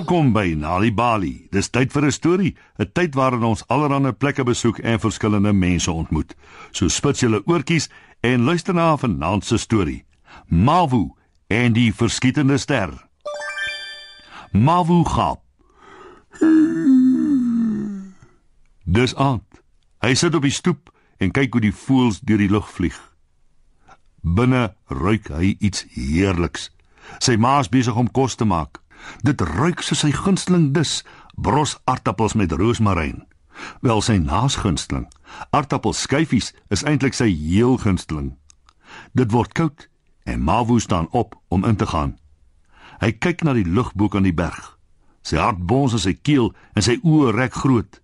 Welkom by Nali Bali. Dis tyd vir 'n storie, 'n tyd waarin ons allerlei plekke besoek en verskillende mense ontmoet. So spits julle oortjies en luister na vanaand se storie. Mavu en die verskietende ster. Mavu gaap. Dis aand. Hy sit op die stoep en kyk hoe die voëls deur die lug vlieg. Binne ruik hy iets heerliks. Sy ma is besig om kos te maak. Dit ruik soos sy gunsteling dis, bros aartappels met roosmaryn. Wel sy naas gunsteling, aartappelskyfies is eintlik sy heel gunsteling. Dit word koud en Mavu staan op om in te gaan. Hy kyk na die lug bo kan die berg. Sy hart bons in sy keel en sy oë rek groot.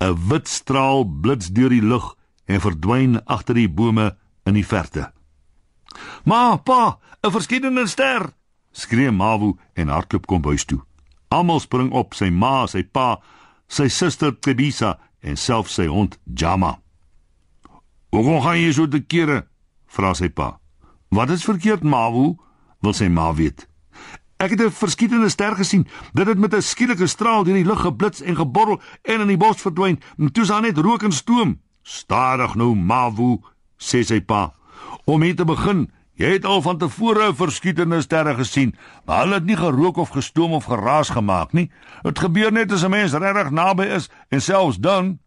'n Wit straal blits deur die lug en verdwyn agter die bome in die verte. "Ma, pa, 'n verskynende ster!" Skree Mawu en hardloop kom huis toe. Almal spring op, sy ma, sy pa, sy suster Tebisa en selfs sy hond Jama. "Hoe gaan jy so te kere?" vra sy pa. "Wat is verkeerd, Mawu?" wil sy ma weet. "Ek het 'n verskynende ster gesien. Dit het met 'n skielike straal deur die lug geblits en geborrel en in die bos verdwyn. Toe sien net rook en stoom." "Stadig nou, Mawu," sê sy pa. "Om hier te begin, Jy het al van tevore verskietende sterre gesien, maar hulle het nie gerook of gestoom of geraas gemaak nie. Dit gebeur net as 'n mens regtig naby is en selfs dan,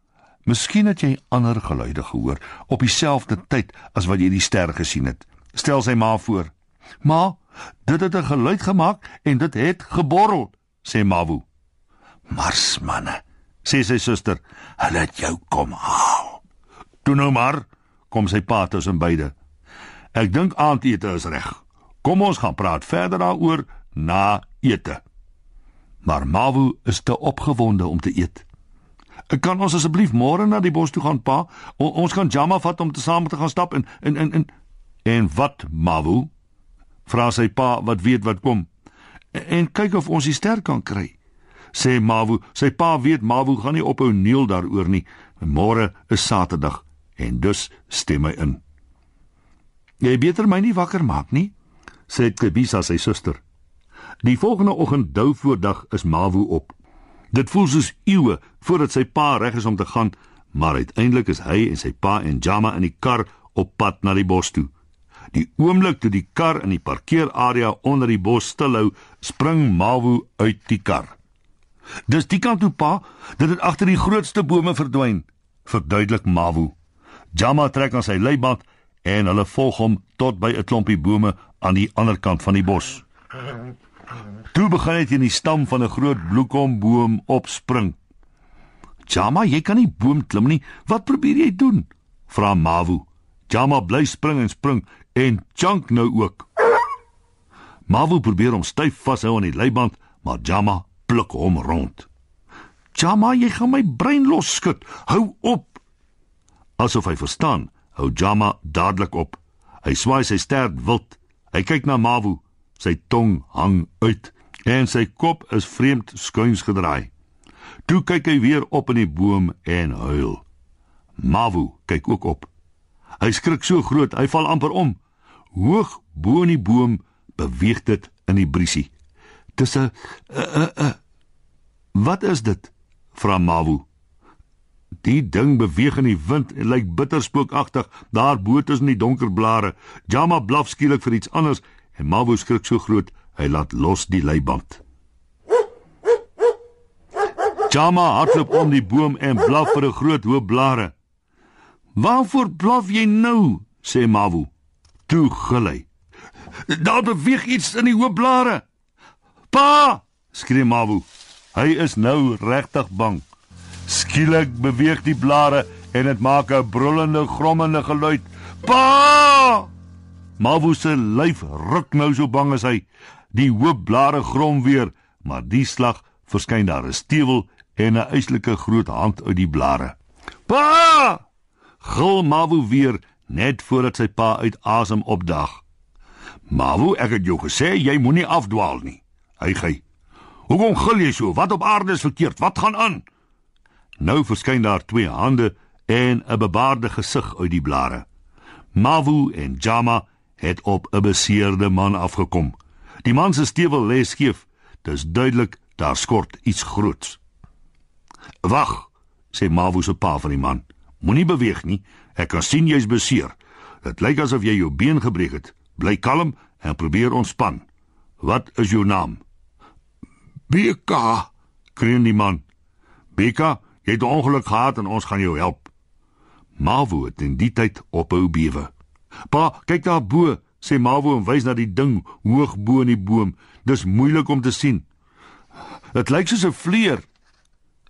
miskien het jy ander geluide gehoor op dieselfde tyd as wat jy die ster gesien het. Stel sy ma voor. Ma, dit het 'n geluid gemaak en dit het geborrel, sê Mawu. Marsmanne, sê sy suster, hulle het jou kom haal. Toe nou maar, kom sy pa tussen beide. Ek dink aandete is reg. Kom ons gaan praat verder daaroor na ete. Maar Mawu is te opgewonde om te eet. Ek kan ons asseblief môre na die bos toe gaan, pa? O, ons gaan Jama vat om te saam te gaan stap en en en en, en wat Mawu? Vra sy pa wat weet wat kom. En, en kyk of ons die ster kan kry. Sê Mawu, sy pa weet Mawu gaan nie ophou neel daaroor nie. Môre is Saterdag en dus stem hy in. Jy beter my nie wakker maak nie, sê Kebisa sy suster. Die volgende oggend dou voordag is Mawu op. Dit voel soos eeue voordat sy pa reg is om te gaan, maar uiteindelik is hy en sy pa en Jama in die kar op pad na die bos toe. Die oomblik toe die kar in die parkeerarea onder die bos stilhou, spring Mawu uit die kar. Dis die kant toe pa, dit het agter die grootste bome verdwyn, verduidelik Mawu. Jama trek aan sy leiband en hulle volg hom tot by 'n klompie bome aan die ander kant van die bos. Toe begin hy in die stam van 'n groot bloekomboom opspring. "Jama, jy kan nie boom klim nie. Wat probeer jy doen?" vra Mawu. Jama bly spring en spring en chunk nou ook. Mawu probeer hom styf vashou aan die leiband, maar Jama pluk hom rond. "Jama, jy gaan my brein losskud. Hou op." Asof hy verstaan, hou Jama dadelik op. Hy swaai sy stert wild. Hy kyk na Mawu. Sy tong hang uit en sy kop is vreemd skuins gedraai. Toe kyk hy weer op in die boom en huil. Mawu kyk ook op. Hy skrik so groot, hy val amper om. Hoog bo in die boom beweeg dit in die briesie. Dis 'n Wat is dit? vra Mawu. Die ding beweeg in die wind en lyk bitter spookagtig daar bo tussen die donker blare. Jama blaf skielik vir iets anders en Mawu skrik so groot hy laat los die leiband. Jama hardloop om die boom en blaf vir 'n groot hoop blare. "Waarvoor blaf jy nou?" sê Mawu. "Toe gil hy. Daar beweeg iets in die hoop blare." "Pa!" skree Mawu. Hy is nou regtig bang. Skielik beweeg die blare en dit maak 'n brullende, grommende geluid. Pa! Mawu se lyf ruk nou so bang as hy. Die hoop blare grom weer, maar die slag verskyn daar 'n stewel en 'n eislike groot hand uit die blare. Pa! Gil Mawu weer net voordat sy pa uit asem opdag. Mawu, ek het jou gesê jy moenie afdwaal nie. Hy gey. Hoekom gil jy so? Wat op aarde is verkeerd? Wat gaan aan? Nou verskyn daar twee hande en 'n bebaarde gesig uit die blare. Mavu en Jama het op 'n beseerde man afgekom. Die man se stewel lê skief. Dis duidelik daar skort iets groots. "Wag," sê Mawu se pa van die man. "Moenie beweeg nie. Ek kan sien jy's beseer. Dit lyk asof jy jou been gebreek het. Bly kalm en probeer ontspan. Wat is jou naam?" "Beka," kreun die man. "Beka, jy het 'n ongeluk gehad en ons gaan jou help." Mawu het in die tyd ophou bewe. "Pa, kyk daar bo," sê Mawu en wys na die ding hoog bo in die boom. "Dis moeilik om te sien." "Dit lyk soos 'n vleer,"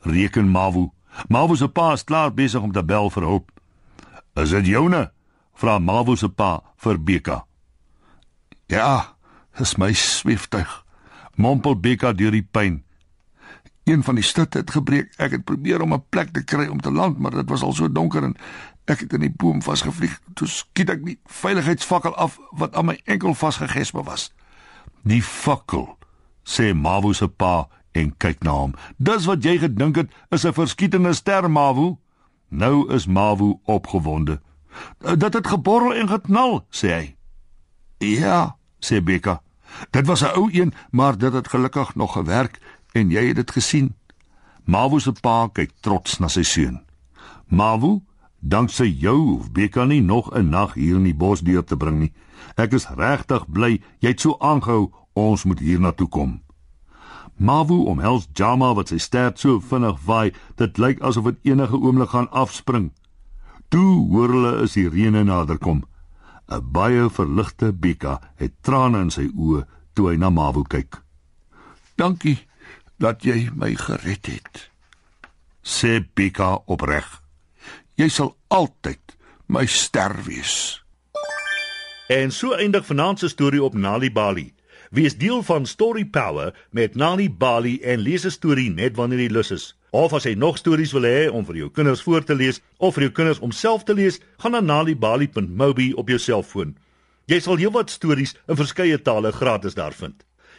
reken Mawu. Mawu se pa is klaar besig om te bel vir hulp. "Is dit joune?" vra Mawu se pa vir Beka. "Ja, dis my sweeftuig," mompel Beka deur die pyn. Een van die stutte het gebreek. Ek het probeer om 'n plek te kry om te land, maar dit was al so donker en ek het in die boom vasgevlieg. Toe skiet ek die veiligheidsvakkel af wat aan my enkel vasgegesp was. "Die fakkel," sê Mawu se pa en kyk na hom. "Dis wat jy gedink het is 'n verskietende ster, Mawu." Nou is Mawu opgewonde. "Dit het geborrel en geknal," sê hy. "Ja," sê Beka. "Dit was 'n ou een, maar dit het gelukkig nog gewerk en jy het dit gesien." Mawu se pa kyk trots na sy seun. "Mawu, danksy jou hoef Beka nie nog 'n nag hier in die bos deur te bring nie. Ek is regtig bly jy het so aangehou ons moet hier na toe kom." Mawu omhels Jama wat sy stert so vinnig vaai, dit lyk asof dit enige oomblik gaan afspring. Toe hoor hulle is die reën naderkom. 'n Baie verligte Beka het trane in sy oë toe hy na Mawu kyk. "Dankie dat jy my gered het," sê Beka opreg. "Jy sal altyd my ster wees." En so eindig vanaand se storie op Nali Bali. Wees deel van Story Power met Nali Bali en lees 'n storie net wanneer jy lus is. Of as jy nog stories wil hê om vir jou kinders voor te lees of vir jou kinders om self te lees, gaan na nalibali.mobi op jou selfoon. Jy sal heelwat stories in verskeie tale gratis daar vind.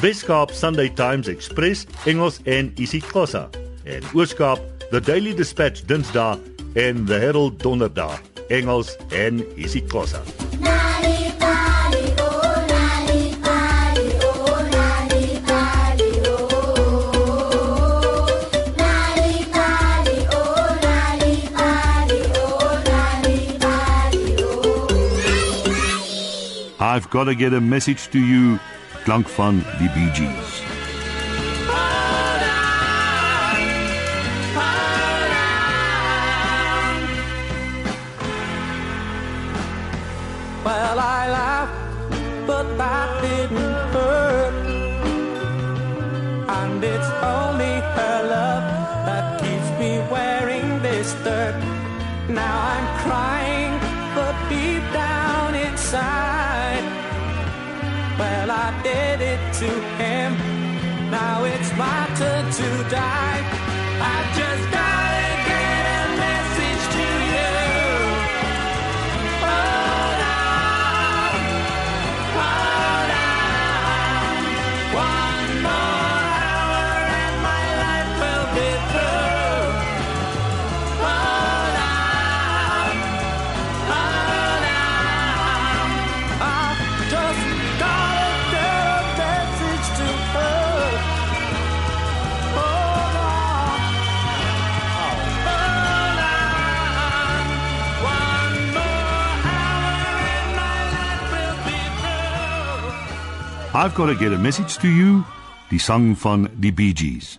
Weskaap Sunday Times Express Engels en isiXhosa. En Ooskaap The Daily Dispatch Dinsdae en The Herald Donderdag Engels en isiXhosa. I've got to get a message to you klank van die Bee Gees. Well, I laughed, but that didn't hurt. And it's only her love that keeps me wearing this dirt. Now I'm crying, to him. Now it's my turn to die. I just gotta I've got to get a message to you, die sang van die Bee Gees.